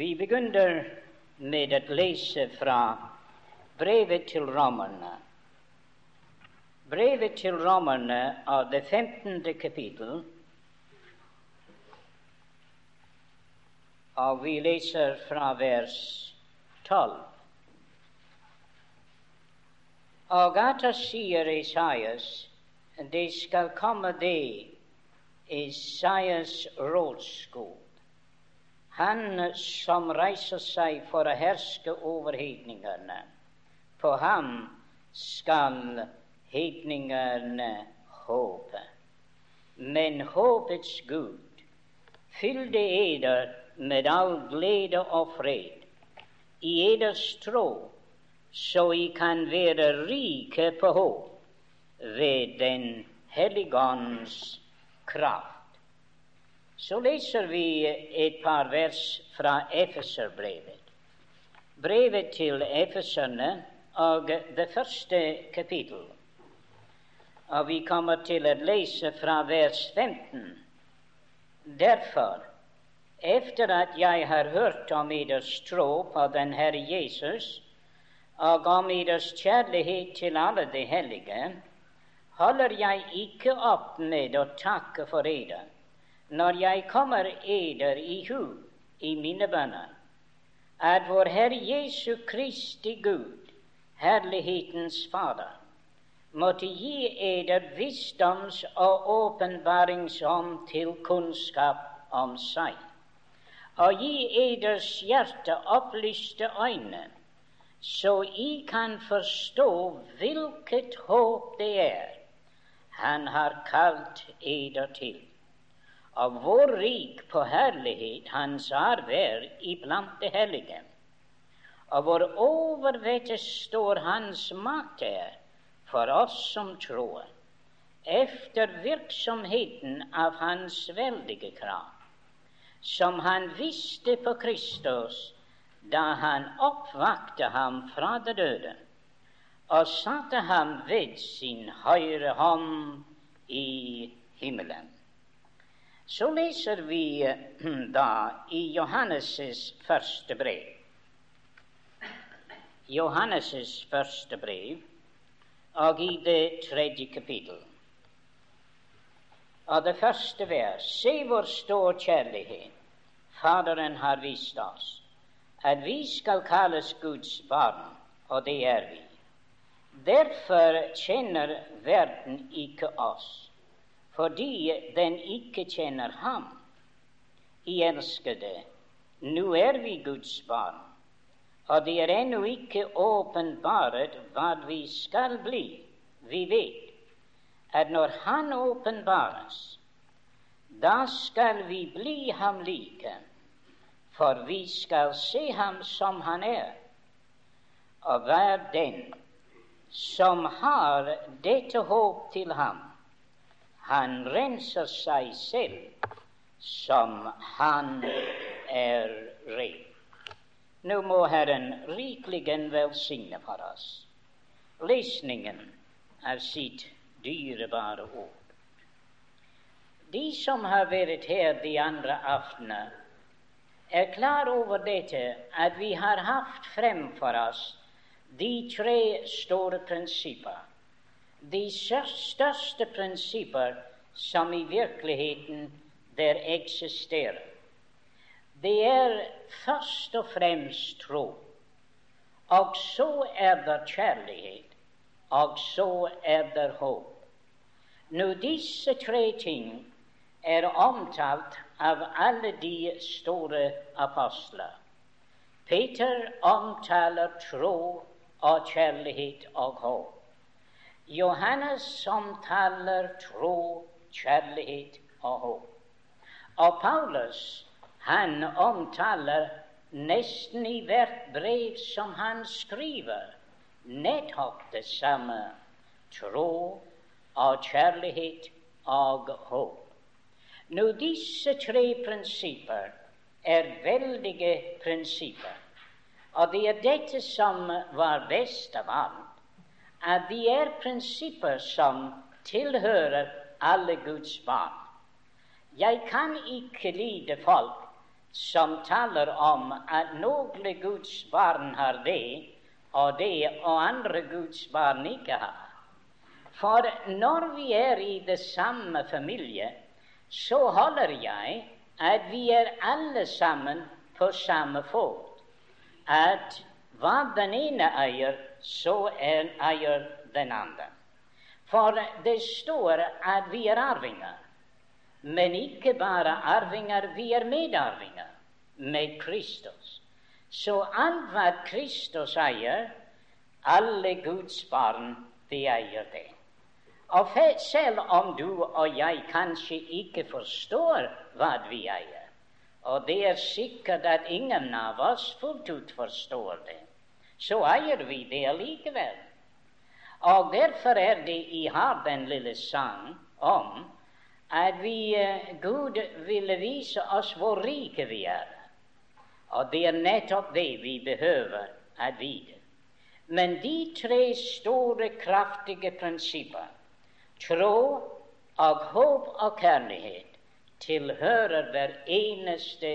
Vi begynner med å lese fra brevet til romerne. Brevet til romerne av det 15. kapittel. Og vi leser fra vers 12. Og atter sier Isaias, det skal komme det Isaias rådskog, han som reiser seg for å herske over hedningene. På ham skal hedningene håpe. Men håpets Gud fylde eder med all glede og fred i eders tro så I kan være rike på håp ved Den hellige ånds kraft. Så leser vi et par vers fra Efeserbrevet. Brevet til Efeserne og det første kapittel. Og vi kommer til å lese fra vers 15. Derfor, efter at jeg har hørt om deres tro på den Herre Jesus, og om deres kjærlighet til alle de hellige, holder jeg ikke opp med å takke for eder når jeg kommer eder i hu i mine bønner, at vår Herre Jesu Kristi Gud, herlighetens Fader, måtte gi eder visdoms- og åpenbaringsånd til kunnskap om seg, og gi eders hjerte opplyste øyne så I kan forstå hvilket håp det er Han har kalt eder til, og hvor rik på herlighet Hans arv er iblant det hellige, og hvor overvettet står Hans makt er for oss som tror, efter virksomheten av Hans veldige krav, som Han visste på Kristus da han oppvakte ham fra det døde og satte ham ved sin høyre hånd i himmelen. Så leser vi da i Johannes' første brev. Johannes' første brev, og i det tredje kapittel. Og det første vers Se hvor stor kjærlighet Faderen har vist oss at vi skal kalles Guds barn, og det er vi. Derfor kjenner verden ikke oss, fordi den ikke kjenner ham. I elskede, nå er vi Guds barn, og det er ennå ikke åpenbart hva vi skal bli. Vi vet at når Han åpenbares, da skal vi bli ham like for vi skal se ham som han er. Og hver den som har dette håp til ham, han renser seg selv som han er ren. Nå må Herren rikelig velsigne for oss lesningen av sitt dyrebare ord. De som har vært her de andre aftenene, er klar over dette at vi har hatt fremfor oss de tre store prinsipper, de største prinsipper som i virkeligheten der eksisterer. Det er først og fremst tro, og så er det kjærlighet, og så er det håp. Nå, disse tre ting er omtalt av alle de store apostler. Peter omtaler tro og kjærlighet og håp. Johannes omtaler tro, kjærlighet og håp. Og Paulus han omtaler nesten i hvert brev som han skriver, nettopp det samme tro og kjærlighet og håp. Nå, disse tre prinsipper er veldige prinsipper. Og det er dette som var best av alt, at de er prinsipper som tilhører alle Guds barn. Jeg kan ikke lide folk som taler om at noen Guds barn har det, og det og andre Guds barn ikke har. For når vi er i det samme familie, så holder jeg at vi er alle sammen på samme fot. At hva den ene eier, så er eier den andre. For det står at vi er arvinger. Men ikke bare arvinger, vi er medarvinger med Kristus. Så alt hva Kristus eier, alle Guds barn, de eier det. Og selv om du og jeg kanskje ikke forstår hva vi eier, og det er sikkert at ingen av oss fullt ut forstår det, så eier vi det allikevel. Og derfor er det i har den lille sang om at vi, uh, Gud ville vise oss hvor rike vi er. Og det er nettopp det vi behøver å vite. Men de tre store, kraftige prinsipper tro og håp og kjærlighet tilhører hver eneste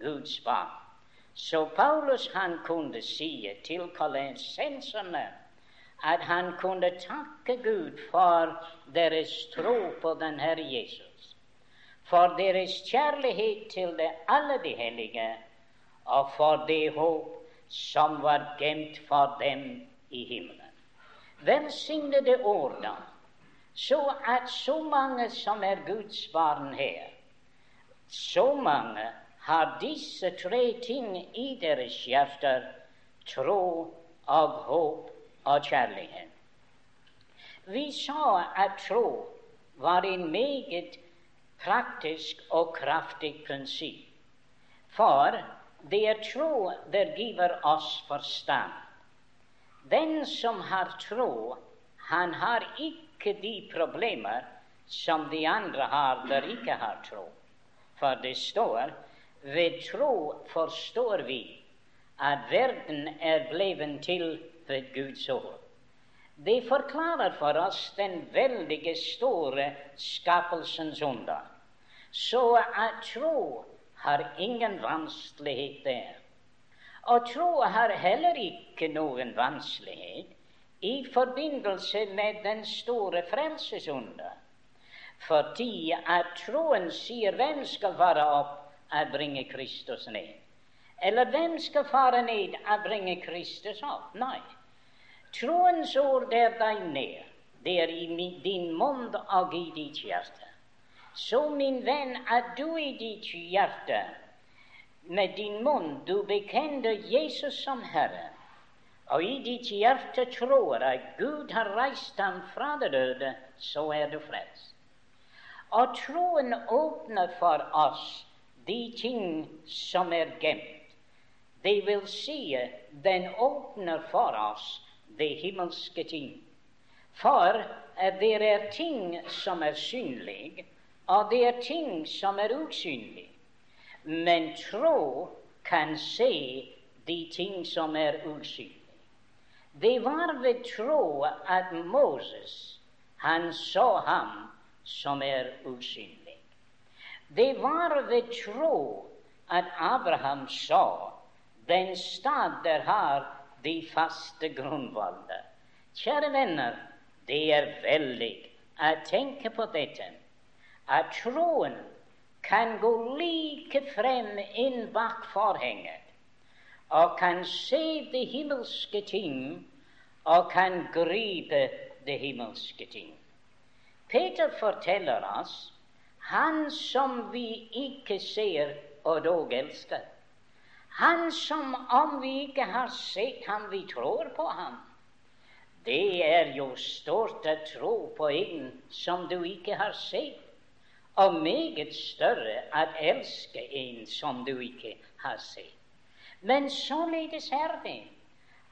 Guds barn. Så Paulus han kunne si til kolensenserne at han kunne takke Gud for deres tro på den Herre Jesus, for deres kjærlighet til det alle de hellige, og for det håp som var gemt for dem i himmelen. Velsignede ord, da så at så mange som er Guds barn her, så mange har disse tre ting i deres hjerter tro og håp og kjærlighet. Vi sa at tro var en meget praktisk og kraftig prinsipp. For det er tro der giver oss forstand. Den som har tro, han har ikke de problemer som de andre har der ikke har tro. For det står ved tro forstår vi at verden er blevet til ved Guds ord. Det forklarer for oss den veldige, store skapelsens under. Så at tro har ingen vanskelighet der. Og tro har heller ikke noen vanskelighet i forbindelse med den store frelsesunder. Fordi at troen sier hvem skal være opp og bringe Kristus ned? Eller hvem skal fare ned og bringe Kristus opp? Nei. Troens ord er deg ned. Det er i din munn og i ditt hjerte. Så, min venn, at du i ditt hjerte med din munn du bekjenner Jesus som Herre og i ditt hjerte tror at Gud har reist ham fra det døde, så er du frelst. Og troen åpner for oss de ting som er gemt. Det vil si, den åpner for oss de himmelske ting. For det er ting som er synlige, og det er ting som er usynlige. Men tro kan se de ting som er usynlige. Det var ved tro at Moses han så ham som er usynlig. Det var ved tro at Abraham så den stad der har de faste grunnvoller. Kjære venner, det er veldig å tenke på dette, at troen kan gå like frem inn bak forhenget og kan se de himmelske ting og kan gripe de himmelske ting. Peter forteller oss han som vi ikke ser og dog elsker. Han som om vi ikke har sett ham, vi tror på ham. Det er jo stort å tro på en som du ikke har sett, og meget større å elske en som du ikke har sett. Men således er det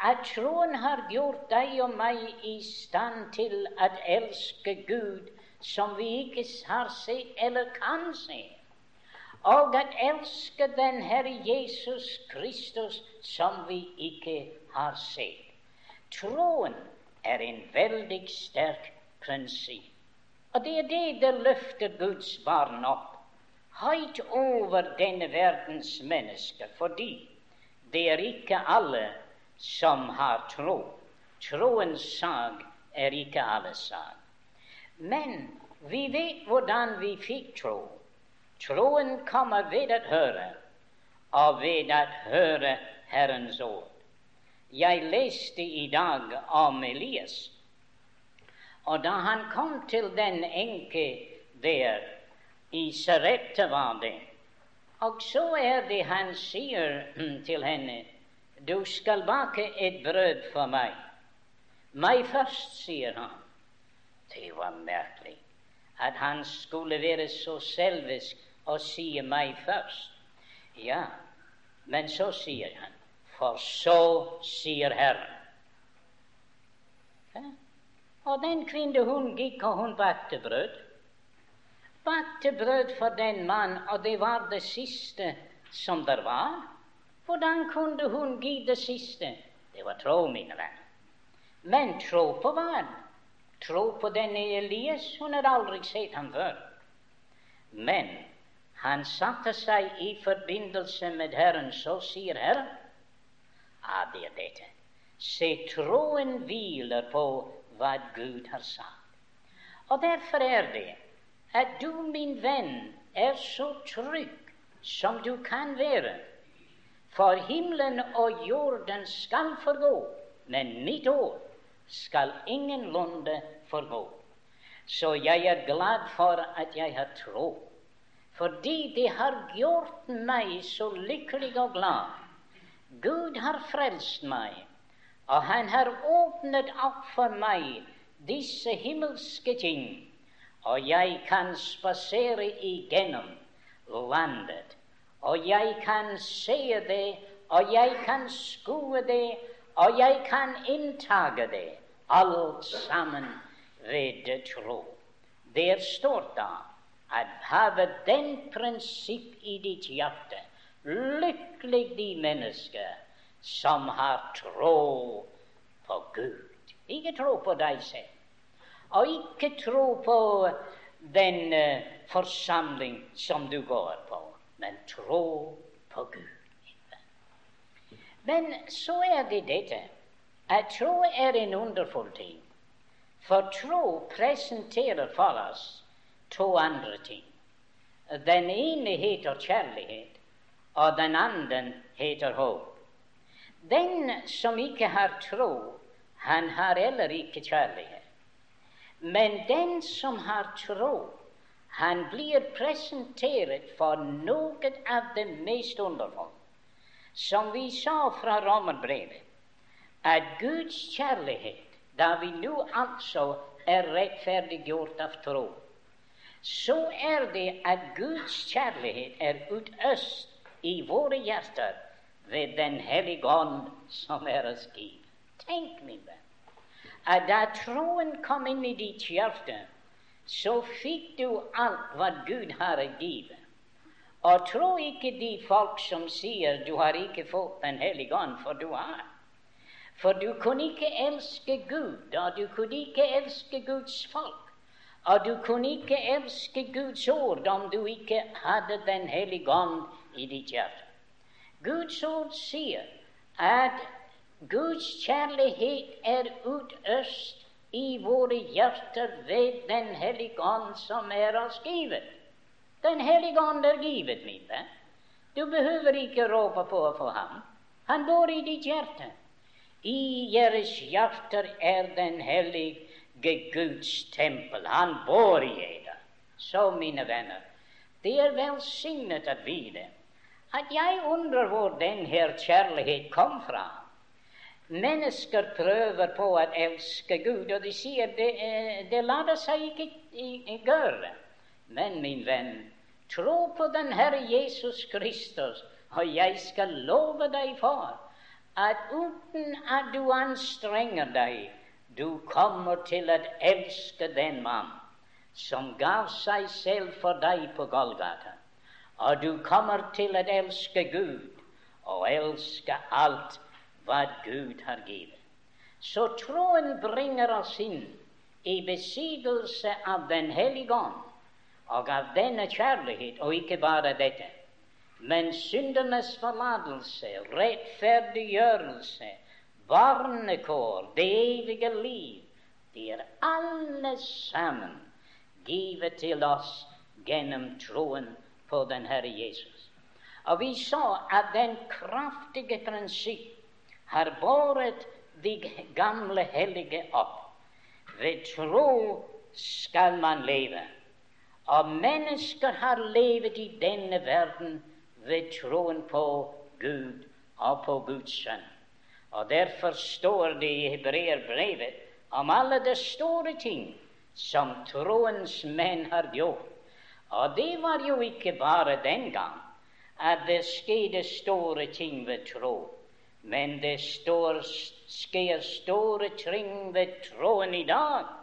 at troen har gjort deg og meg i stand til å elske Gud som vi ikke har sett eller kan se, og at elske den Herre Jesus Kristus som vi ikke har sett. Troen er en veldig sterk prinsipp, og det er det det løfter Guds barn opp. høyt over denne verdens mennesker, fordi det er ikke alle som har tro. Troens sak er ikke alles sak. Men vi vet hvordan vi fikk tro. Troen kommer ved å høre, og ved å høre Herrens ord. Jeg leste i dag om Elias, og da han kom til den enke der i Sarepta var det, og så er det han sier til henne, du skal bake et brød for meg. Meg først, sier han. Det var merkelig at han skulle være så selvisk og si meg først. Ja, men så sier han, for så sier Herren. Ja. Og den kvinne, hun gikk, og hun bakte brød. Bakte brød for den mann, og det var det siste som der var. Hvordan kunne hun gi det siste? Det var tro, mine venner. Men tro på hva? Tro på denne Elias? Hun hadde aldri sett ham før. Men han satte seg i forbindelse med Herren. Så sier Herren Ja, det er dette. Se, troen hviler på hva Gud har sagt. Og derfor er det at du, min venn, er så trygg som du kan være. For himmelen og jorden skal forgå, men mitt ord skal ingenlunde forgå. Så jeg er glad for at jeg har tro, fordi det har gjort meg så lykkelig og glad. Gud har frelst meg, og Han har åpnet opp for meg disse himmelske ting, og jeg kan spasere igjennom landet, og jeg kan se det, og jeg kan skue det, og jeg kan inntage det alt sammen ved tro. Der står da at have den prinsipp i ditt hjerte. Lykkelig de mennesker som har tro på Gud. Ikke tro på deg selv, og ikke tro på den uh, forsamling som du går på, men tro på Gud. Men så er det dette at tro er en underfull ting. For tro presenterer for oss to andre ting. Den ene heter kjærlighet, og den andre heter håp. Den som ikke har tro, han har heller ikke kjærlighet. Men den som har tro, han blir presentert for noe av det mest underfulle som vi sa fra Romerbrevet, at Guds kjærlighet, da vi nå altså er rettferdiggjort av tro, så er det at Guds kjærlighet er utøst i våre hjerter ved Den hellige ånd som er oss gitt. Tenk, min venn, at da troen kom inn i ditt hjerte, så fikk du alt hva Gud har gitt. Og tro ikke de folk som sier du har ikke fått Den hellige ånd, for du har. For du kunne ikke elske Gud, og du kunne ikke elske Guds folk. Og du kunne ikke elske Guds ord om du ikke hadde Den hellige ånd i ditt hjerte. Guds ord sier at Guds kjærlighet er utøst i våre hjerter ved Den hellige ånd som er oss givet. Den hellige ånd er givet, min venn. Du behøver ikke råpe på for ham. Han bor i ditt hjerte. I deres hjerter er den hellige Guds tempel. Han bor i dere. Så, mine venner, det er velsignet å vite at jeg undrer hvor den her kjærlighet kom fra. Mennesker prøver på å elske Gud, og de sier det, eh, det lar seg ikke gjøre. Men min venn, tro på den Herre Jesus Kristus, og jeg skal love deg for at uten at du anstrenger deg, du kommer til å elske den mann som gav seg selv for deg på Golgata. Og du kommer til å elske Gud og elske alt hva Gud har gitt. Så troen bringer oss inn i besigelse av Den hellige ånd Og av denne kjærlighet, og ikke bare dette, men syndernes forlatelse, rettferdiggjørelse, barnekår, det evige liv, de er alle sammen givet til oss gjennom troen på den Herre Jesus. Og vi så at den kraftige prinsipp har båret de gamle hellige opp. Ved tro skal man leve. Og mennesker har levet i denne verden ved troen på Gud og på Guds sønn. Og derfor står det i hebreerbrevet om alle de store ting som troens menn har gjort. Og det var jo ikke bare den gang at det skjedde store ting ved tro, men det står, skjer store ting ved troen i dag.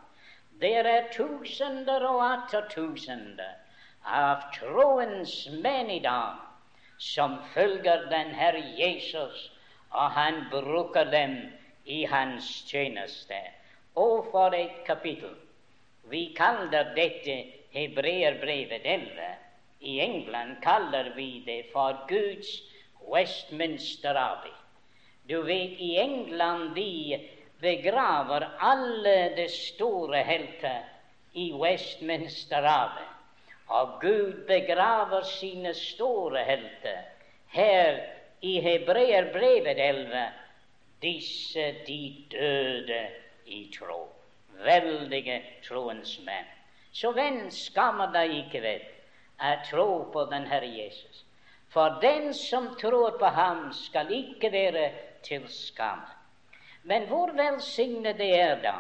Det er tusener og atter tusener av troens menn i dag som følger den Herre Jesus, og han bruker dem i hans tjeneste. Og for et kapittel! Vi kaller dette Hebreerbrevet 11. I England kaller vi det for Guds Westminster Abbey. Du vet, i England de begraver alle de store helter i Westminster Abbey. Og Gud begraver sine store helter. Her i Hebreerbrevet 11 disse de døde i tro. Veldige troens menn. Så venn, skammer deg ikke ved å tro på den Herre Jesus. For den som tror på ham, skal ikke være til skam. Men hvor velsignet er da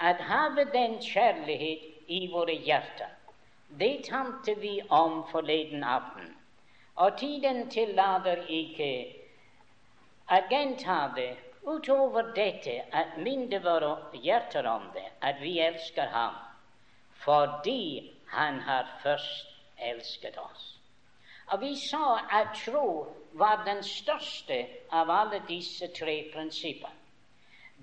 at have den kjærlighet i våre hjerter det talte vi om forleden aften, og tiden tillater ikke å gjenta det utover dette at minne våre hjerter om det, at vi elsker ham fordi han har først elsket oss. Og vi sa at tro var den største av alle disse tre prinsipper.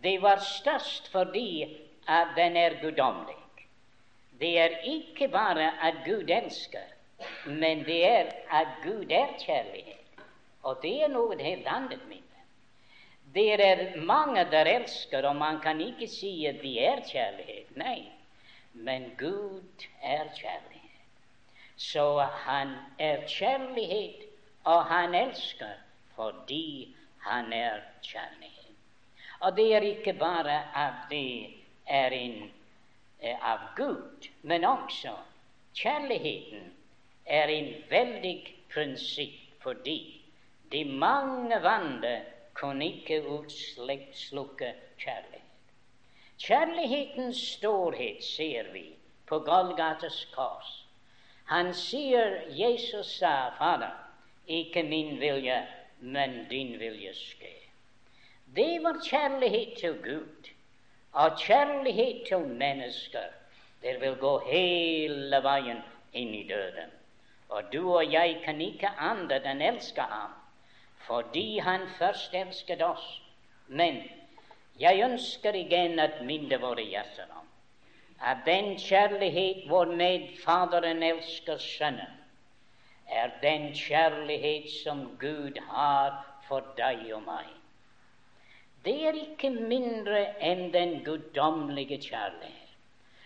Det var størst fordi at den er guddommelig det er ikke bare at Gud elsker, men det er at Gud er kjærlighet. Og det er noe helt annet, mine. Det er mange der elsker, og man kan ikke si at de er kjærlighet. Nei, men Gud er kjærlighet. Så han er kjærlighet, og han elsker fordi han er kjærlighet. Og det er ikke bare at det er en Eh, av Gud, men også kjærligheten er en veldig prinsipp fordi de mange vanner kunne ikke utslukke kjærlighet. Kjærlighetens storhet ser vi på Golgates kors. Han sier, Jesus sa, Fader, ikke min vilje, men din vilje skje. Det var kjærlighet til Gud og kjærlighet til mennesker, det vil gå hele veien inn i døden. Og du og jeg kan ikke annet enn elske ham, fordi han først elsket oss. Men jeg ønsker igjen at minne våre hjerter om at den kjærlighet hvormed Faderen elsker Sønnen, er den kjærlighet som Gud har for deg og meg det er ikke mindre enn den guddommelige kjærlighet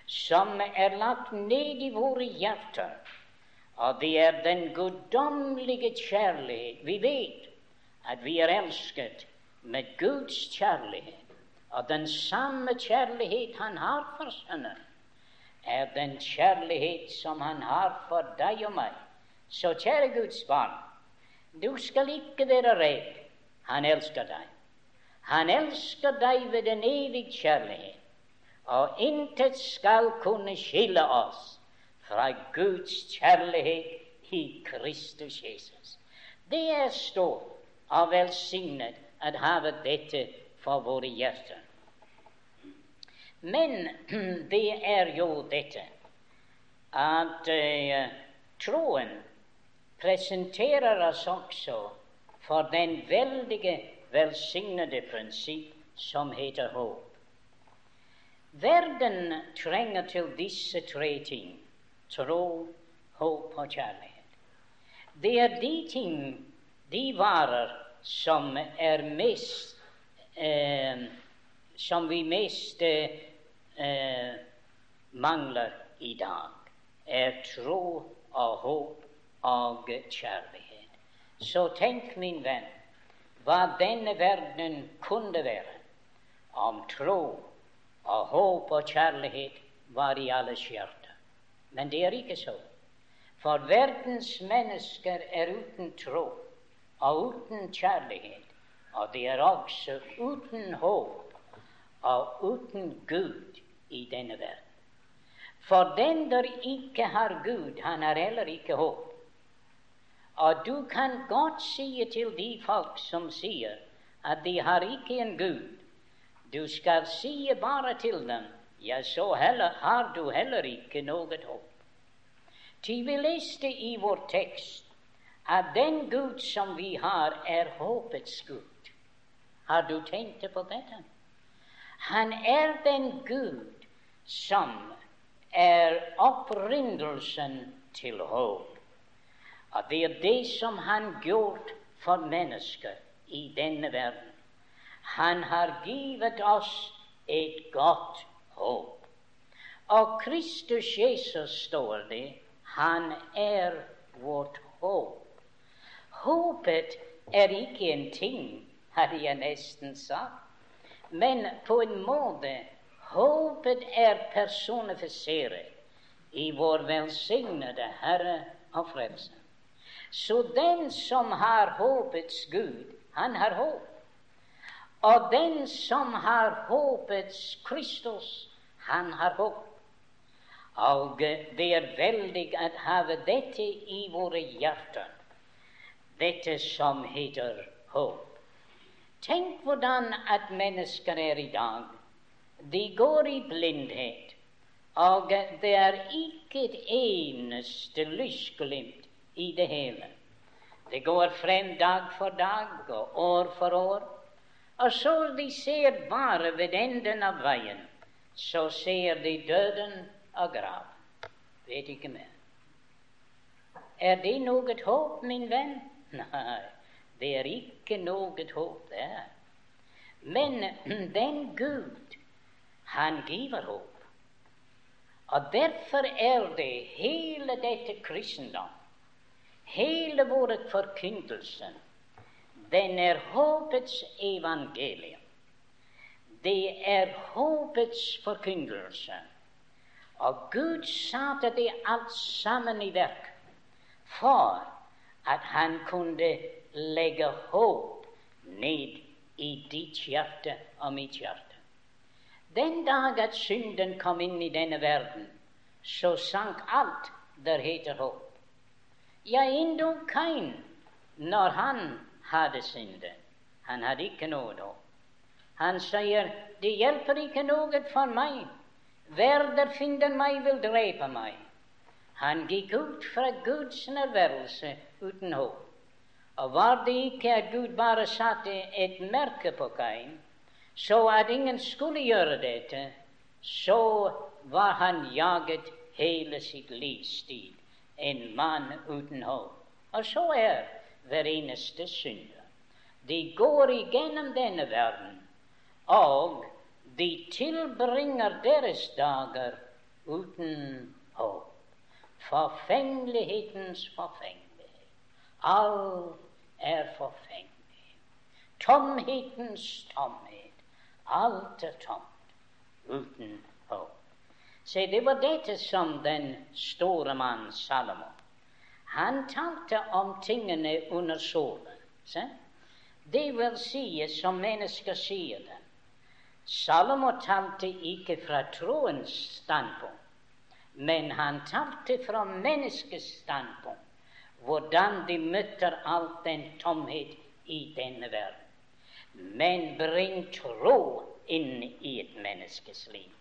som er lagt ned i våre hjerter. Og det er den guddommelige kjærlighet. Vi vet at vi er elsket med Guds kjærlighet. Og den samme kjærlighet han har for Sønnen, er den kjærlighet som han har for deg og meg. Så kjære Guds barn, du skal ikke være redd. Han elsker deg. Han elsker deg ved en evig kjærlighet, og intet skal kunne skille oss fra Guds kjærlighet i Kristus Jesus. Det er stort og velsignet å ha dette for våre hjerter. Men det er jo dette at uh, troen presenterer oss også for den veldige velsignede prinsipp som heter håp. Verden trenger til disse tre ting tro, håp og kjærlighet. Det er de ting, de varer, som er mest eh, Som vi mest eh, mangler i dag, er tro og håp og kjærlighet. Så tenk, min venn, hva denne verdenen kunne være om tro og håp og kjærlighet var i alles hjerte. Men det er ikke så. For verdens mennesker er uten tro og uten kjærlighet. Og de er også uten håp og uten Gud i denne verden. For den der ikke har Gud, han har heller ikke håp. Og du kan godt si til de folk som sier at de har ikke en Gud, du skal si bare til dem ja, så heller, har du heller ikke noe håp. Til vi leste i vår tekst at den Gud som vi har, er håpets Gud. Har du tenkt på dette? Han er den Gud som er opprinnelsen til håp. Og det er det som han gjort for mennesker i denne verden. Han har givet oss et godt håp. Og Kristus Jesus står det, han er vårt håp. Håpet er ikke en ting, hadde jeg nesten sagt, men på en måte håpet er personifisert i vår velsignede Herre og Frelser. Så den som har håpets Gud, han har håp. Og den som har håpets Kristus, han har håp. Og det er veldig å ha dette i våre hjerter, dette som heter håp. Tenk hvordan at mennesker er i dag. De går i blindhet, og det er ikke et eneste lysglimt i det hele. Det går frem dag for dag og år for år. Og så de ser bare ved enden av veien, så ser de døden og graven. Vet ikke mer. Er det noe håp, min venn? Nei, det er ikke noe håp der. Men den Gud, han giver håp. Og derfor er det hele dette kristendom, hele vår forkynnelse, den er håpets evangelium. Det er håpets forkynnelse. Og Gud satte det alt sammen i verk for at han kunne legge håp ned i ditt hjerte og mitt hjerte. Den dag at synden kom inn i denne verden, så sank alt der heter håp. Ja, endog Kain, når han hadde syndet. Han hadde ikke noe da. Han sier, 'Det hjelper ikke noe for meg. Verder finner meg, vil drepe meg.' Han gikk ut fra Guds nærværelse uten håp. Og var det ikke at Gud bare satte et merke på Kain, så at ingen skulle gjøre dette, så var han jaget hele sitt livstid, en mann uten håp. Og så er hver eneste synder. De går igjennom denne verden, og de tilbringer deres dager uten håp. Forfengelighetens forfengelighet. Alt er forfengelig. Tomhetens tomhet. Alt er tomt uten håp. Se, det var dette som den store mann Salomo han talte om tingene under solen. Se? Det vil si som mennesker sier det. Salomo talte ikke fra troens standpunkt, men han talte fra menneskets standpunkt. Hvordan de møter all den tomhet i denne verden. Men bring tro inn i et menneskes liv.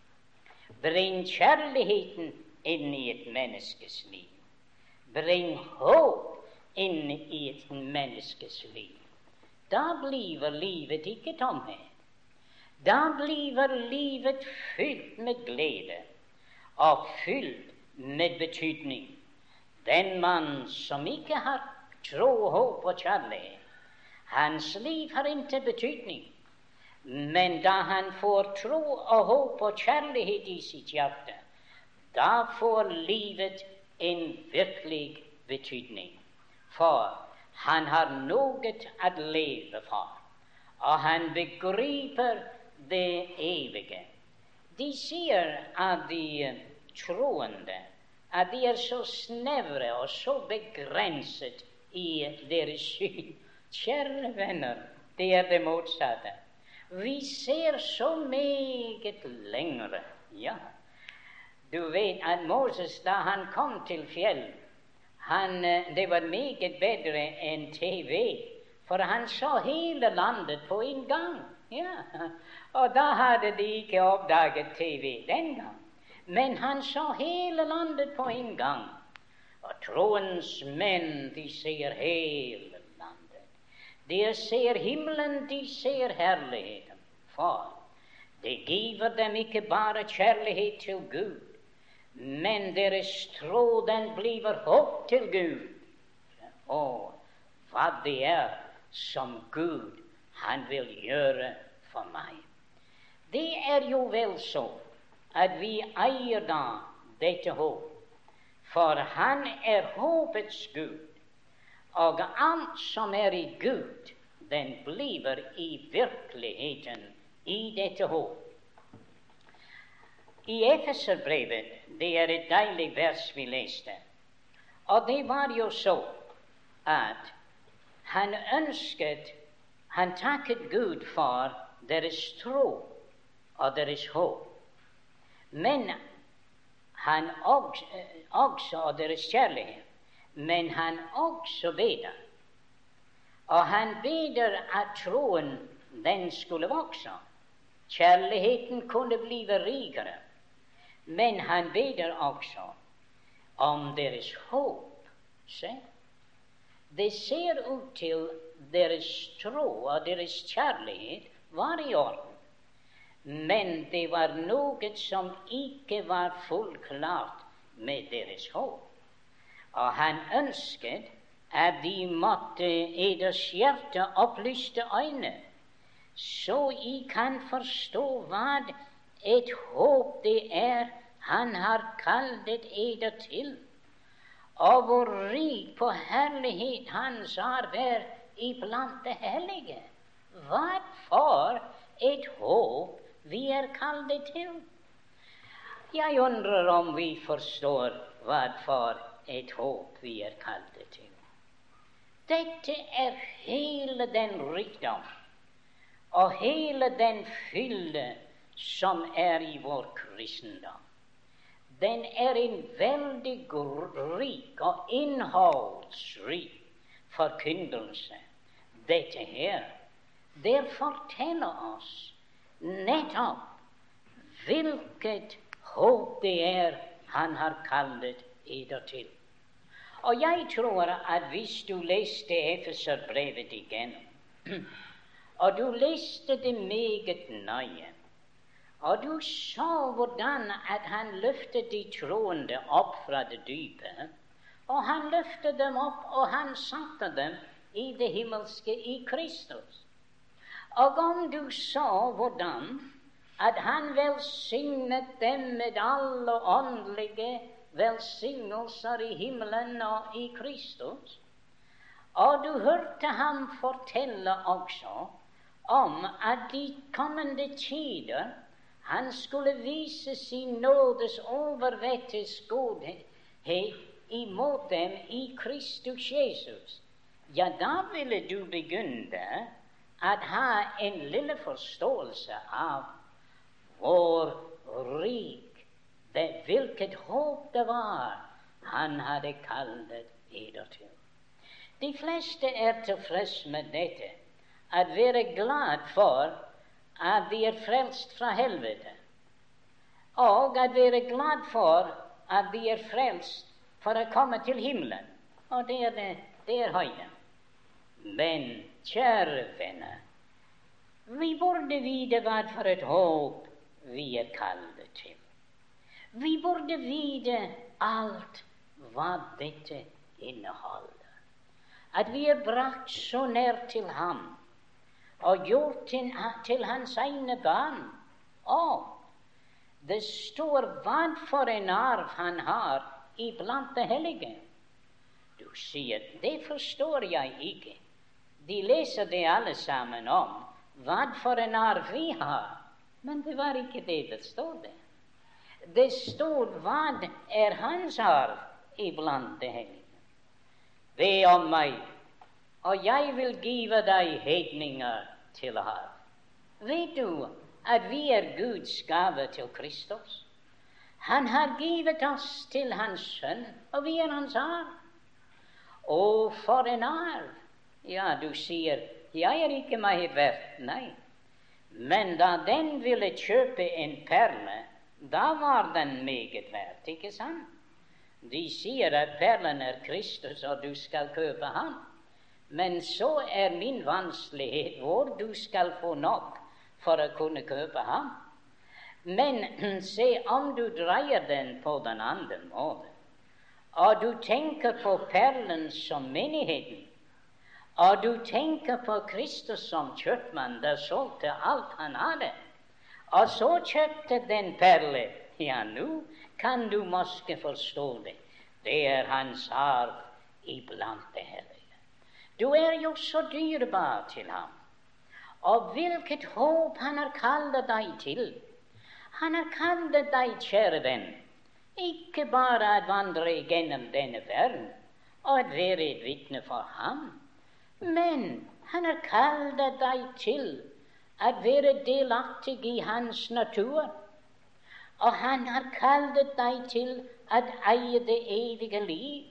Bring kjærligheten inn i et menneskes liv. Bring håp inn i et menneskes liv. Da blir livet ikke tomhet. Da blir livet fylt med glede og fylt med betydning. Den mann som ikke har tro, håp og kjærlighet, hans liv har ikke betydning. Men da han får tro og håp og kjærlighet i sitt hjerte, da får livet en virkelig betydning. For han har noe å leve for, og han begriper det evige. De sier at de troende at de er så snevre og så begrenset i deres syn. Kjære venner, det er det motsatte. Vi ser så meget lengre. Ja, du vet at Moses, da han kom til fjell, han, eh, det var meget bedre enn TV, for han så hele landet på en gang. Ja, Og da hadde de ikke oppdaget TV den gang. Men han så hele landet på en gang. Og troens menn, de ser hele. De ser himmelen, de ser herligheten. For det giver dem ikke bare kjærlighet til Gud, men deres tro, den blir håp til Gud. Og hva det er som Gud han vil gjøre for meg. Det er jo vel så at vi eier da dette håp, for Han er håpets Gud, og alt som er i Gud, den blir i virkeligheten i dette håp. I Efeserbrevet, det er et deilig vers vi leste, og det var jo så at han ønsket Han takket Gud for deres tro og deres håp. Men han også, også og deres kjærlighet. Men han også beder. Og han beder at troen den skulle vokse. Kjærligheten kunne bli rikere. Men han beder også om deres håp. Se. Det ser ut til deres tro og deres kjærlighet var i orden. Men det var noe som ikke var fullklart med deres håp. Og han ønsket at de måtte eders hjerte opplyste øyne, så I kan forstå hva et håp det er han har kalt eder til, og hvor rik på herlighet hans har vært iblant det hellige. Hva for et håp vi er kalt til. Jeg undrer om vi forstår hva for et håp vi er kalt til. Dette er hele den rikdom og hele den fylde som er i vår kristendom. Den er en veldig rik og innholdsrik forkynnelse. Dette her, det forteller oss nettopp hvilket håp det er han har kalt eder til. Og jeg tror at hvis du leste Efeserbrevet igjennom, og du leste det meget nøye, og du så hvordan at han løftet de troende opp fra det dype, og han løftet dem opp, og han satte dem i det himmelske i Kristus. Og om du så hvordan at han velsignet dem med alle åndelige velsignelser i himmelen og i Kristus, og du hørte ham fortelle også om at de kommende tider han skulle vise sin nådes overvettes godhet imot dem i Kristus Jesus, ja, da ville du begynne at ha en lille forståelse av hvor rik det, hvilket håp det var han hadde kalt eder til. De fleste er tilfreds med dette, at være glad for at de er frelst fra helvete, og at være glad for at de er frelst for å komme til himmelen. Og det er, det, det er høyden. Men kjære venner, vi burde vite hva for et håp vi er kalt. Vi burde vite alt hva dette inneholder. At vi er brakt så nær til ham og gjort til, til hans egne barn. Og det står hva for en arv han har iblant det hellige. Du sier det forstår jeg ikke. De leser det alle sammen om hva for en arv vi har. Men det var ikke det det stod der. Det står hva er hans arv iblant det hellige. Be om meg, og jeg vil give deg hedninger til arv. Vet du at vi er Guds gave til Kristus? Han har givet oss til Hans Sønn, og vi er Hans arv. Å, for en arv! Ja, du sier, jeg er ikke meg verdt. Nei. Men da den ville kjøpe en perle, da var den meget verdt, ikke sant? De sier at perlen er Kristus, og du skal kjøpe ham. Men så er min vanskelighet hvor du skal få nok for å kunne kjøpe ham. Men se om du dreier den på den andre måten, og du tenker på perlen som menigheten, og du tenker på Kristus som kjøpmann, der solgte alt han hadde, og så kjøpte den perle, ja, nå kan du måske forstå det. Det er hans arv iblant det hellige. Du er jo så dyrebar til ham. Og hvilket håp han har kalt deg til. Han har kalt deg, kjære venn, ikke bare å vandre gjennom denne verden og være et vitne for ham, men han har kalt deg til å være delaktig i hans natur og han har kalt deg til å eie det evige liv.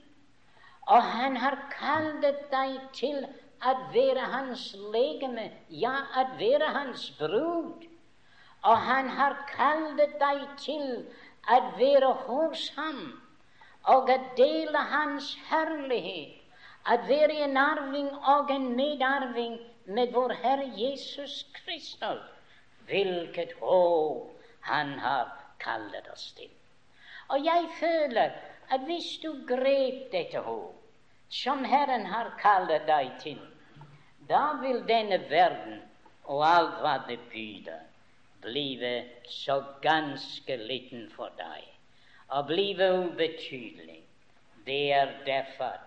Og han har kalt deg til å være hans legeme, ja, å være hans brud. Og han har kalt deg til å være hos ham og å dele hans herlighet. Å være en arving og en medarving med vår Herre Jesus Kristus. Hvilket håp han har kallet oss til. Og jeg føler at hvis du grep dette håp, som Herren har kallet deg til, da vil denne verden og alt hva det byr, blive så ganske liten for deg og blive ubetydelig. Det er derfor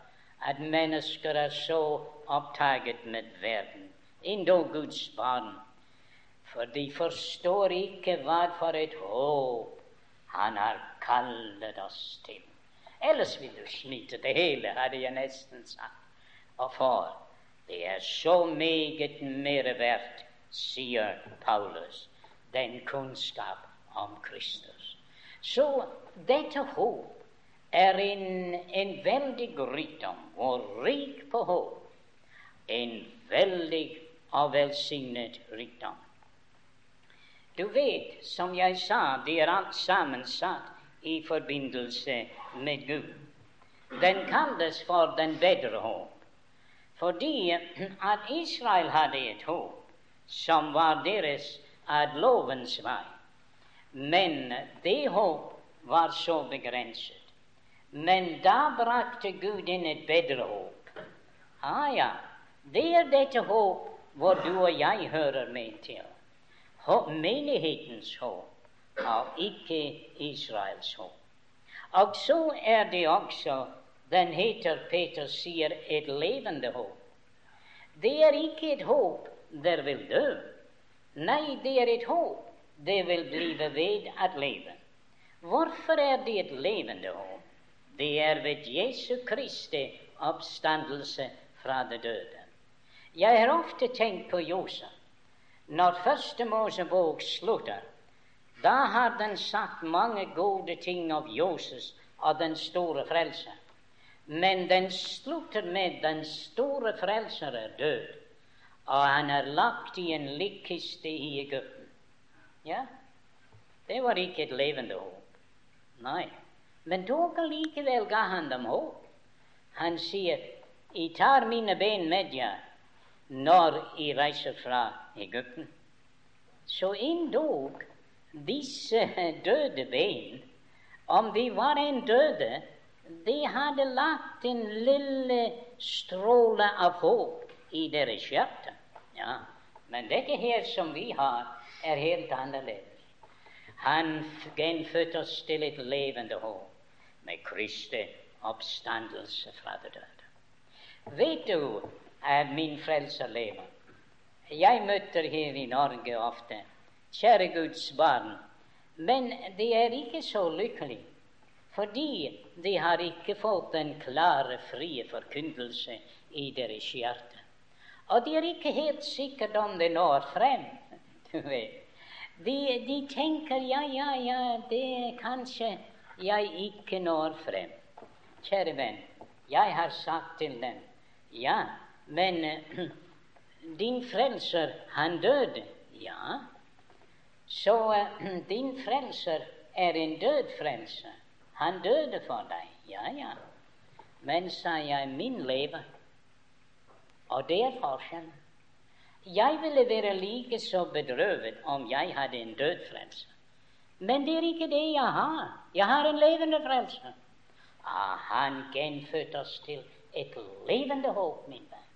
at mennesker er så opptatt med verden, endog Guds barn for de forstår ikke hva for et håp han har kallet oss til. Ellers vil du slite det hele, hadde jeg nesten sagt. Og for det er så meget mer verdt, sier Paulus, den kunnskap om Kristus. Så dette håp er en, en veldig rikdom, og rik på håp. En veldig og velsignet rikdom. Du vet, som jeg sa, det er alt sammensatt i forbindelse med Gud. Den kalles for den bedre håp, fordi at Israel hadde et håp som var deres av lovens vei. Men det håp var så begrenset. Men da brakte Gud inn et bedre håp. Ah ja, det er dette håp hvor du og jeg hører med til menighetens håp, og ikke Israels håp. Og så er det også den heter Peter sier et levende håp. Det er ikke et håp der vil dø. Nei, det er et håp det vil blive ved at leve. Hvorfor er det et levende håp? Det er ved Jesu Kristi oppstandelse fra det døde. Jeg har ofte tenkt på Josef. Når Første Mosebok slutter, da har den sagt mange gode ting av Josef og den store frelser. Men den slutter med den store frelser er død, og han er lagt i en likkiste i Egypten. Ja, det var ikke et levende håp. Nei. Men dog allikevel ga han dem håp. Han sier, 'Jeg tar mine ben med deg når jeg reiser fra Egypten. Så endog disse døde ben om de var en døde, de hadde lagt en lille stråle av håp i deres hjerte. Ja, men det er her som vi har, er helt annerledes. Han gjenfødte oss til et levende håp med Kristi oppstandelse fra det døde. Vet du at min frelser lever? Jeg møter her i Norge ofte kjære Guds barn, men de er ikke så lykkelige fordi de har ikke fått den klare, frie forkynnelse i deres hjerte. Og de er ikke helt sikre om det når frem. du vet. De, de tenker ja, ja, ja, det er kanskje jeg ikke når frem. Kjære venn, jeg har sagt til dem ja, men din frelser, han døde. Ja, så din frelser er en død frelser. Han døde for deg. Ja, ja. Men, sa jeg, min lever. Og det er forskjellen. Jeg ville være like så bedrøvet om jeg hadde en død frelser. Men det er ikke det jeg har. Jeg har en levende frelser. Ah, han gjenfødte oss til et levende håp, min venn.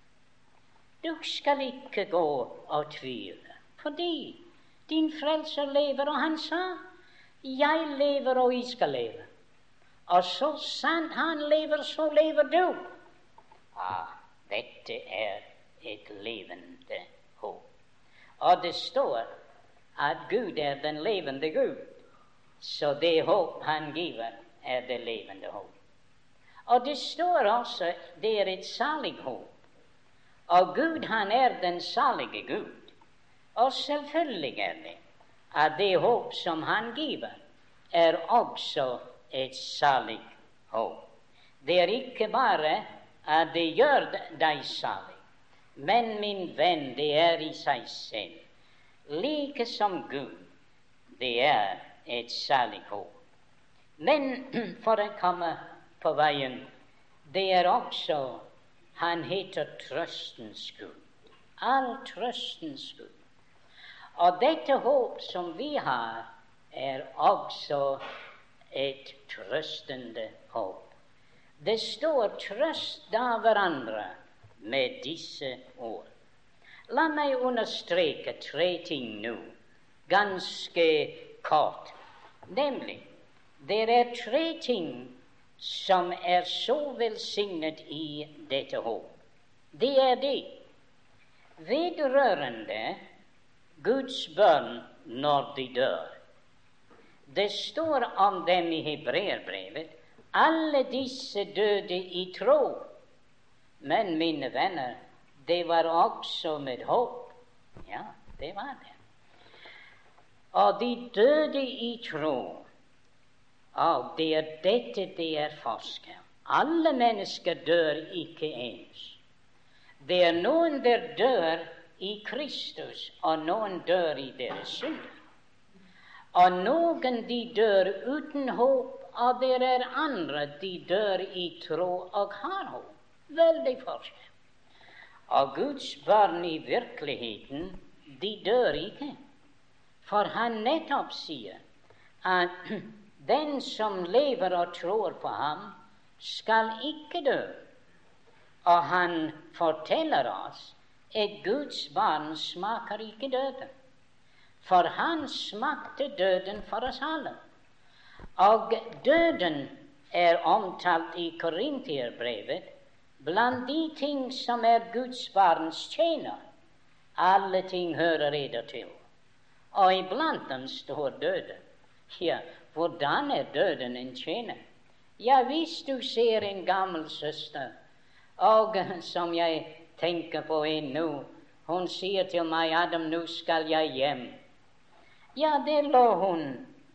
Du skal ikke gå og tvile, fordi din frelser lever, og han sa, 'Jeg lever, og jeg skal leve'. Og så sant han lever, så lever du. Ah, dette er et levende håp. Og det står at Gud er den levende Gud. Så det håp han giver, er det levende håp. Og det står også det er et salig håp. Og Gud, han er den salige Gud. Og selvfølgelig er det at det håp som han giver, er også et salig håp. Det er ikke bare at det gjør deg salig, men min venn, det er i seg selv. Like som Gud, det er et salig håp. Men for å komme på veien, det er også Han heter trøstens Gud. All trøstens Gud. Og dette håp som vi har, er også et trøstende håp. Det står 'trøst da hverandre' med disse ord. La meg understreke tre ting nå, ganske kort. Nemlig, det er tre ting som er så velsignet i dette håp. Det er det vedrørende Guds barn når de dør. Det står om dem i hebreerbrevet alle disse døde i tro. Men, mine venner, det var også med håp. Ja, det var det. Og de døde i tro. Og det er dette det er forskjell. Alle mennesker dør ikke ens. Det er noen der dør i Kristus, og noen dør i deres synder. Og noen de dør uten håp, og det er andre de dør i tro og har håp. Veldig forskjell. Og Guds barn i virkeligheten, de dør ikke. For han nettopp sier at den som lever og tror på ham, skal ikke dø. Og han forteller oss at Guds barn smaker ikke døden for han smakte døden for oss alle. Og døden er omtalt i Korintierbrevet blant de ting som er Guds barns tjener. Alle ting hører eder til. Og iblant dem står døden. Ja, hvordan er døden en tjener? Ja, hvis du ser en gammel søster, og som jeg tenker på en nå, hun sier til meg, Adam, nå skal jeg hjem. Ja, der lå hun,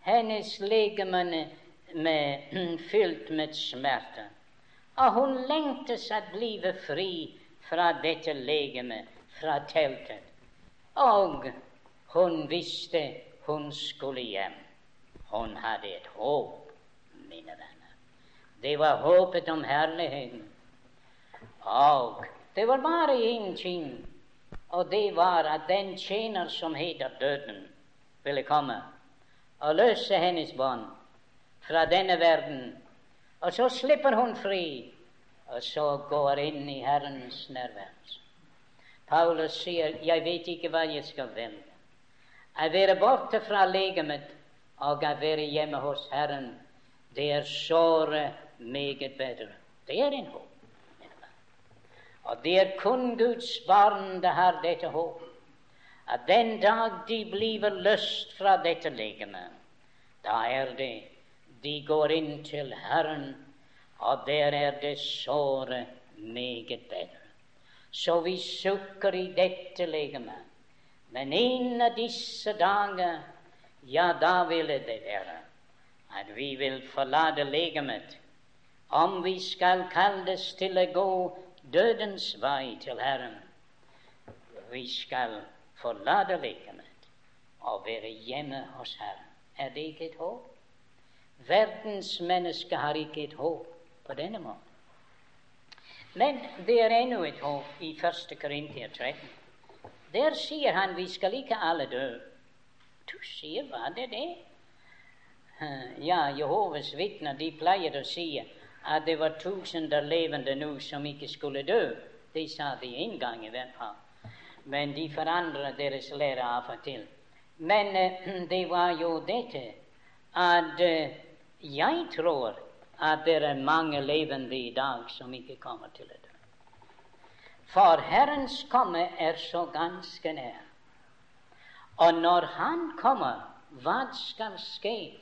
hennes legeme fylt med smerte. Og hun lengtes å bli fri fra dette legeme, fra teltet. Og hun visste hun skulle hjem. Hun hadde et håp, mine venner. Det var håpet om herligheten. Og det var bare én ting, og det var at den tjener som heter døden, ville komme og løse hennes bånd. fra denne verden, og så slipper hun fri, og så går inn i Herrens nærværelse. Paulus sier, 'Jeg vet ikke hva jeg skal velge.' Å være borte fra legemet og å være hjemme hos Herren, det er såre meget bedre. Det er en håp. Og det er kun Guds barn det har dette håp. At den dag de blir løst fra dette legemet, da er det de går inn til Herren, og der er det såre meget bedre. Så vi sukker i dette legemet. Men en av disse dager, ja, da ville det være at vi vil forlate legemet om vi skal kalles til å gå dødens vei til Herren. Vi skal forlate legemet og være hjemme hos Herren. Er det ikke et håp? Verdens mennesker har ikke et håp på denne måten. Men det er ennå et håp i 1. Korintia 13. Der sier han vi skal ikke alle dø. Du sier hva det er det? Ja, Jehovas vitner de pleier å si at det var tusener levende nå som ikke skulle dø. Det sa de en gang i hvert fall. Men de forandrer deres lære av og til. Men uh, det var jo dette at uh, jeg tror at det er mange levende i dag som ikke kommer til å dø. For Herrens komme er så ganske nær. Og når Han kommer, hva skal skje?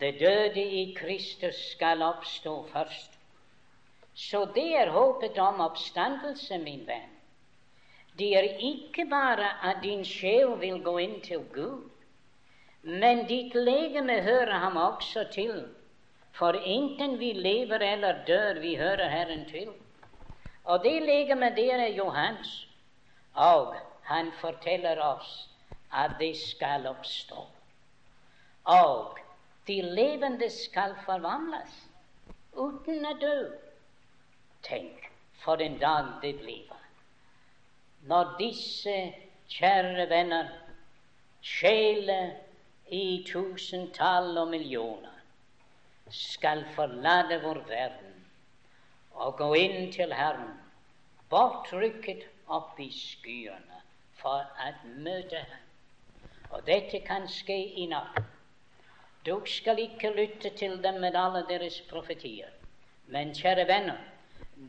Det døde i Kristus skal oppstå først. Så det er håpet om oppstandelse, min venn. Det er ikke bare at din sjel vil gå inn til Gud, men ditt legeme hører ham også til. For enten vi lever eller dør, vi hører Herren til. Og det legemet, det er jo hans. Og han forteller oss at det skal oppstå. Og de levende skal forvandles uten å dø. Tenk for en dag det blir når disse kjære venner, sjeler i tusentall og millioner, skal forlate vår verden og gå inn til Herren, bortrykket opp i skyene for å møte Ham. Og dette kan skje i natt. Du skal ikke lytte til dem med alle deres profetier. Men kjære venner,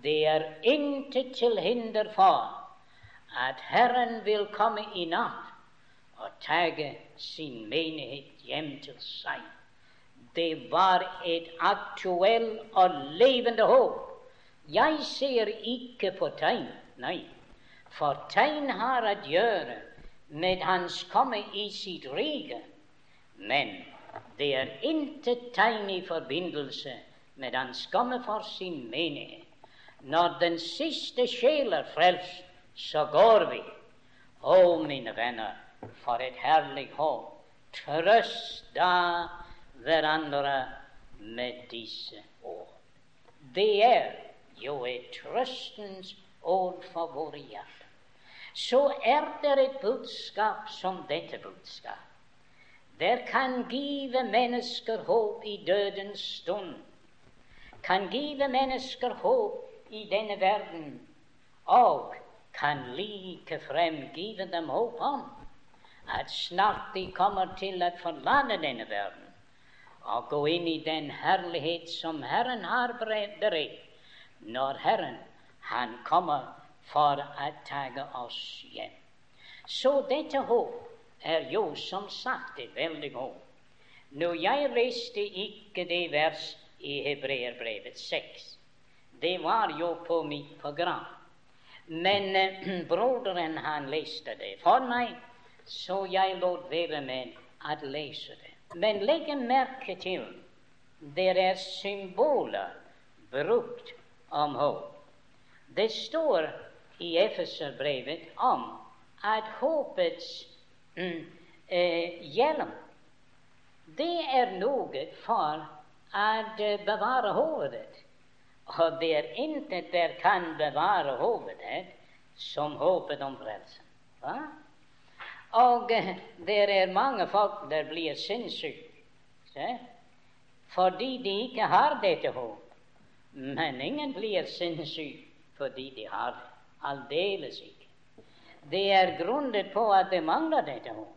det er intet til hinder for at Herren vil komme i natt og tage sin menighet hjem til seg. Det var et aktuelt og levende håp. Jeg ser ikke på tegn, nei, for tegn har å gjøre med Hans komme i sitt rike. Men det er intet tegn i forbindelse med hans komme for sin menighet. Når den siste sjel er frelst, så går vi. Å, mine venner, for et herlig håp. Trøst da hverandre med disse ord. Det er jo et trøstens ord for våre hjerter. Så er det et budskap som dette budskap. Der kan give mennesker håp i dødens stund, kan give mennesker håp i denne verden, og kan likefrem give dem håp om at snart de kommer til å forlate denne verden og gå inn i den herlighet som Herren har beredt når Herren han kommer for å ta oss hjem. Så dette håp er jo som sagt et veldig godt. Nå, jeg leste ikke det vers i Hebreerbrevet 6. Det var jo på mitt program. Men eh, broderen, han leste det for meg, så jeg lot være med å lese det. Men legg merke til det er symboler brukt om håp. Det står i Efeserbrevet om at håpets mm, eh, hjelm, det er noe for å bevare hodet. Og det er intet der kan bevare hodet som håpet om frelsen. Og eh, det er mange folk der blir sinnssyke. fordi de ikke har dette håp. Men ingen blir sinnssyk fordi de har det. Aldeles ikke. Det er grunnet på at det mangler dette håp.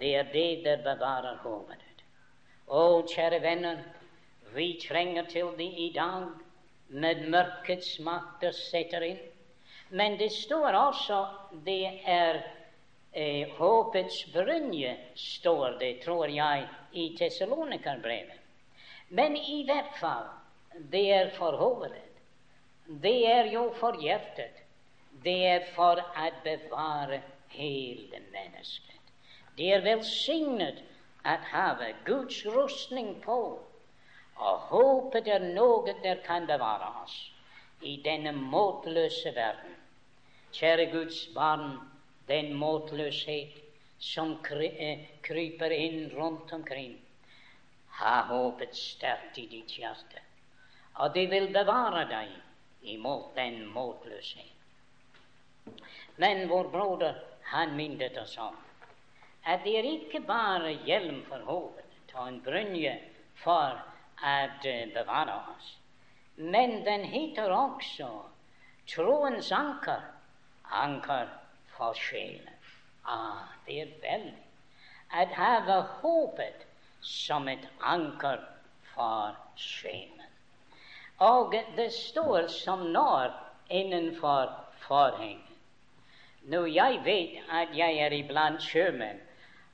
Det er det der bevarer håpet. Å, kjære venner, vi trenger til det i dag med mørkets makter setter inn. Men det står også det er eh, håpets brynje, står det, tror jeg, i Tessalonikerbrevet. Men i hvert fall, det er for hovedet. Det er jo for hjertet. Det er for å bevare hele mennesket. Det er velsignet å ha Guds rustning på, og håpet er noe der kan bevare oss i denne måtløse verden. Kjære Guds barn, den måtløshet som eh, kryper inn rundt omkring, ha håpet sterkt i ditt hjerte, og det vil bevare deg imot den måtløshet. Men vår broder, han minnet oss om at det er ikke bare hjelm for hodet og en brynje for å bevare oss, men den heter også troens anker, anker for sjelen. Ah, det er veldig å ha håpet som et anker for sjelen. Og det står som når innenfor forhenget. Nå, jeg vet at jeg er iblant sjømenn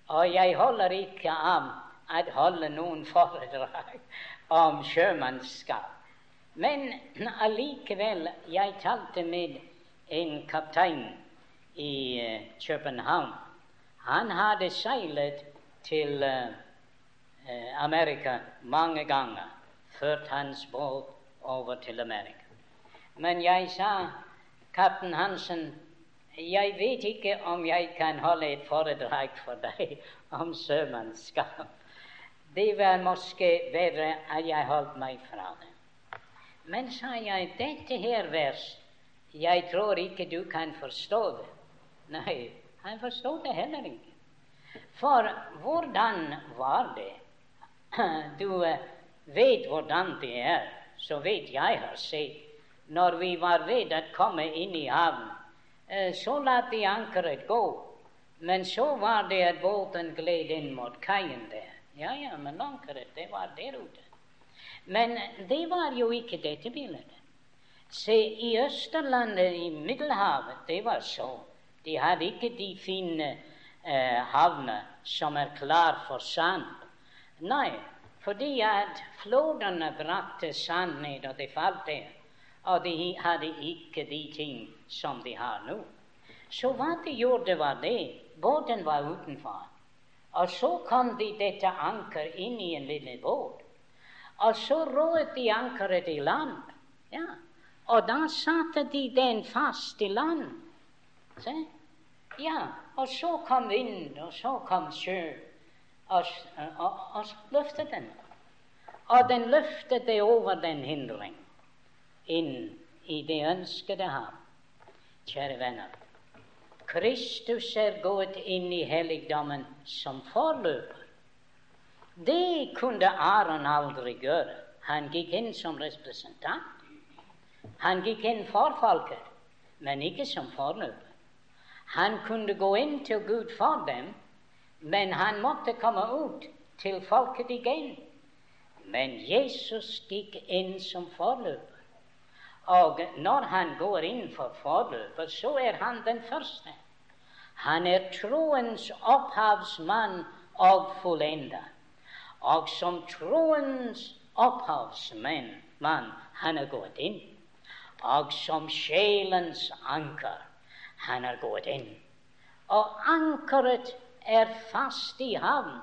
og jeg holder ikke om å holde noen foredrag om sjømannskap. Men allikevel, jeg talte med en kaptein i uh, København. Han hadde seilet til uh, Amerika mange ganger, ført hans båt over til Amerika. Men jeg sa, kaptein Hansen, jeg vet ikke om jeg kan holde et foredrag for deg om sjømannskap. Det var måske bedre at jeg holdt meg fra det. Men sa jeg, dette her vers, jeg tror ikke du kan forstå det. Nei, han forstod det heller ikke. For hvordan var det? Du eh, vet hvordan det er, så vet jeg har sett. Når vi var ved å komme inn i havnen, så la de ankeret gå. Men så var det at båten gled inn mot kaien der. Ja, ja, men ankeret, det var der ute. Men det var jo ikke dette bildet. Se, i Østerlandet, i Middelhavet, det var så. De hadde ikke de fine eh, havner som er klar for sand. Nei, fordi at flodene brakte sand ned, og det falt der og de hadde ikke de ting som de har nå. Så hva de gjorde, var det båten var utenfor. Og så kom de dette anker inn i en liten båt. Og så roet de ankeret i land. Ja. Og da satte de den fast i land. Se? Ja, og så kom vind, og så kom sjø, og, og, og løftet den. Og den løftet det over den hindring inn i det ønskede ham. Kjære venner, Kristus er gått inn i helligdommen som forløper. Det kunne Aron aldri gjøre. Han gikk inn som representant. Han gikk inn for folket, men ikke som forløper. Han kunne gå inn til Gud for dem, men han måtte komme ut til folket igjen. Men Jesus gikk inn som forløper. Og når han går inn for forløpet, så er han den første. Han er troens opphavsmann og fullenda. Og som troens opphavsmann han er gått inn. Og som sjelens anker han er gått inn. Og ankeret er fast i havn.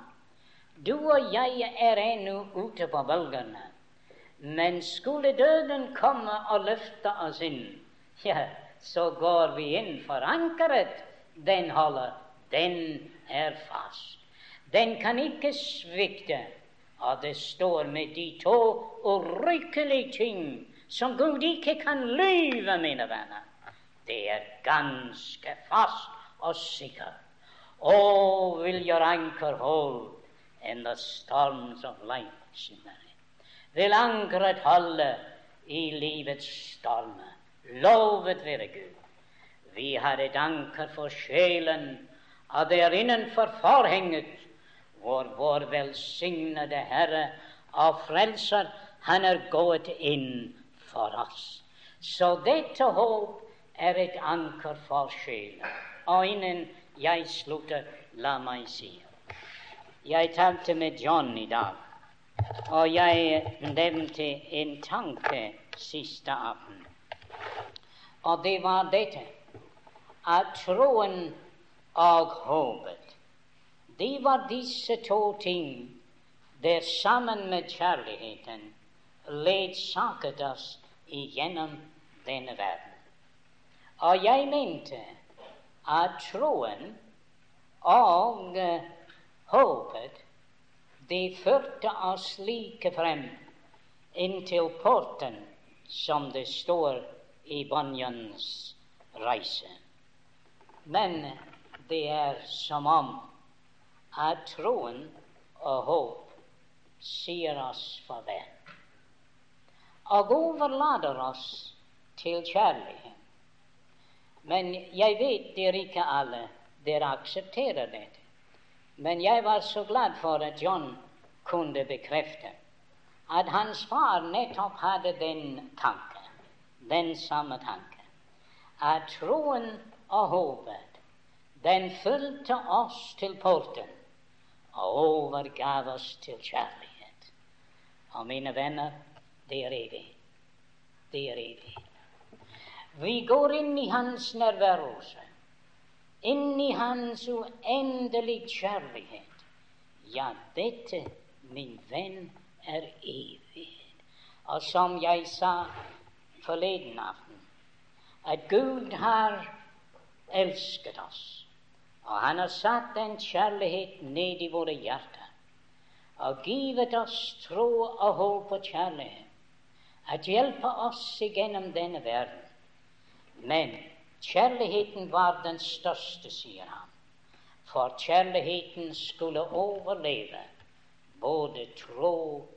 Du og jeg er ennå ute på bølgene. Men skulle døden komme og løfte oss inn, ja, så går vi inn for ankeret. Den holder. Den er fast. Den kan ikke svikte. Og det står med de to urykkelige ting som Gud ikke kan lyve, mine venner. Det er ganske fast og sikkert. Å, vil your anchor hold in the storms of life, sier vil ankeret holde i livets stormer. Lovet være Gud. Vi har et anker for sjelen, og det er innenfor forhenget hvor vår velsignede Herre og Frelser, han er gått inn for oss. Så dette håp er et anker for sjelen. Og innen jeg slutter, la meg si Jeg talte med John i dag, og jeg nevnte en tanke siste aften. Og det var dette at troen og håpet, det var disse to ting der sammen med kjærligheten ledsaget oss igjennom denne verden. Og jeg mente at troen og håpet det førte oss like frem inntil porten, som det står i Banjans reise. Men det er som om at troen og håp sier oss farvel og overlater oss til kjærlighet. Men jeg vet dere ikke alle dere aksepterer dette. Men jeg var så glad for at John kunne bekrefte at hans far nettopp hadde den tanke, den samme tanke, at troen og håpet, den fulgte oss til porten og overgav oss til kjærlighet. Og mine venner, det er evig. Det er evig. Vi går inn i Hans nærværelse, inn i Hans uendelige kjærlighet. Ja, dette, min venn, er evighet. Og som jeg sa forleden aften, at Gud har elsket oss. Og han har satt den kjærlighet ned i våre hjerter og givet oss tro og håp og kjærlighet, at hjelpe oss igjennom denne verden. Men kjærligheten var den største, sier han. For kjærligheten skulle overleve både tro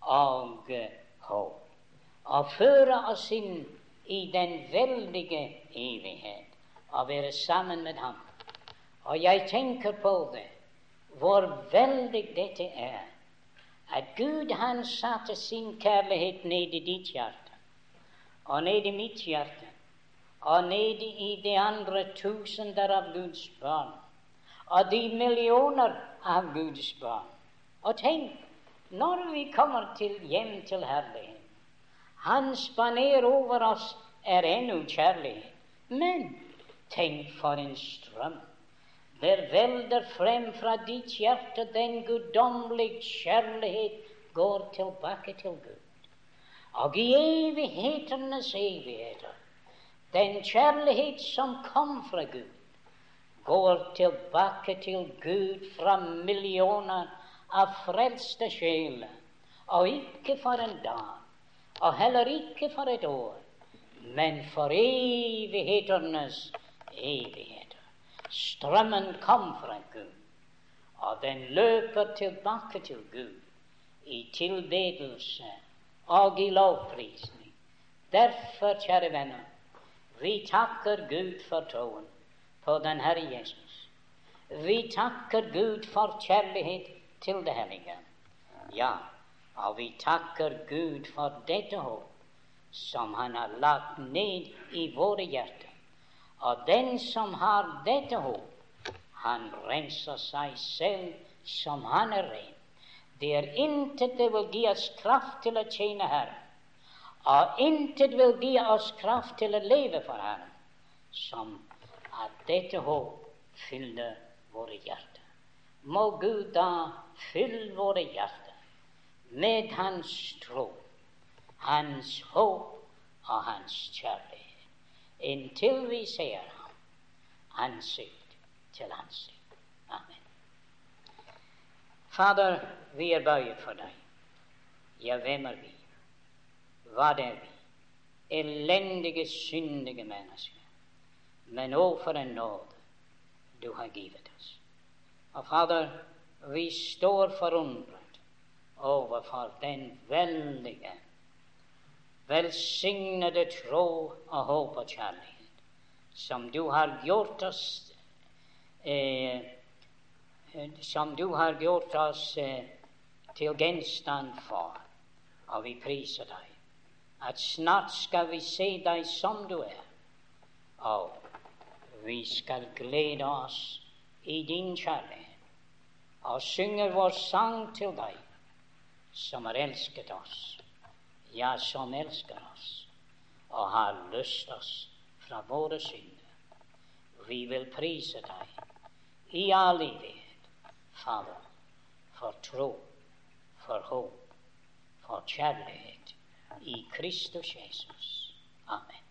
og håp. Og føre oss inn i den veldige evighet og være sammen med ham. Og jeg tenker på det, hvor veldig dette er. At Gud han satte sin kjærlighet ned i ditt hjerte og ned i mitt hjerte og nede i de andre tusener av Guds barn, og de millioner av Guds barn. Og tenk, når vi kommer til hjem til herlighet Hans baner over oss er ennå kjærlighet. Men tenk for en strøm. Der velder frem fra ditt hjerte den guddommelige kjærlighet går tilbake til Gud. Og i evighetenes evigheter den kjærlighet som kom fra Gud, går tilbake til Gud fra millioner av frelste sjeler, og ikke for en dag, og heller ikke for et år, men for evighetenes evigheter. Strømmen kom fra Gud, og den løper tilbake til Gud i tilbedelse og i lovprisning. Derfor, kjære venner, vi takker Gud for troen på den Herre Jesus. Vi takker Gud for kjærlighet til det hellige. Ja, og vi takker Gud for dette håp som Han har lagt ned i våre hjerter. Og den som har dette håp, han renser seg selv som han er ren. Det er intet det vil gi oss kraft til å tjene Herren og intet vil gi oss kraft til å leve for Ham, som at dette håp fyller våre hjerter. Må Gud da fylle våre hjerter med Hans tro, Hans håp og Hans kjærlighet, inntil vi ser Ham ansikt til ansikt. Amen. Fader, vi er bøyet for deg. Ja, hvem er vi? Hva er vi? Elendige, syndige mennesker. Men å, for en nåde du har givet oss. Og Fader, vi står forundret overfor den veldige, velsignede tro og håp og kjærlighet som du har gjort oss eh, som du har gjort oss eh, til gjenstand for, og vi priser deg. At snart skal vi se deg som du er, og vi skal glede oss i din kjærlighet og synge vår sang til deg, som har elsket oss, ja, som elsker oss og har løst oss fra våre synder. Vi vil prise deg i all evighet, Fader, for tro, for håp, for kjærlighet i Kristus Jesus. Amen.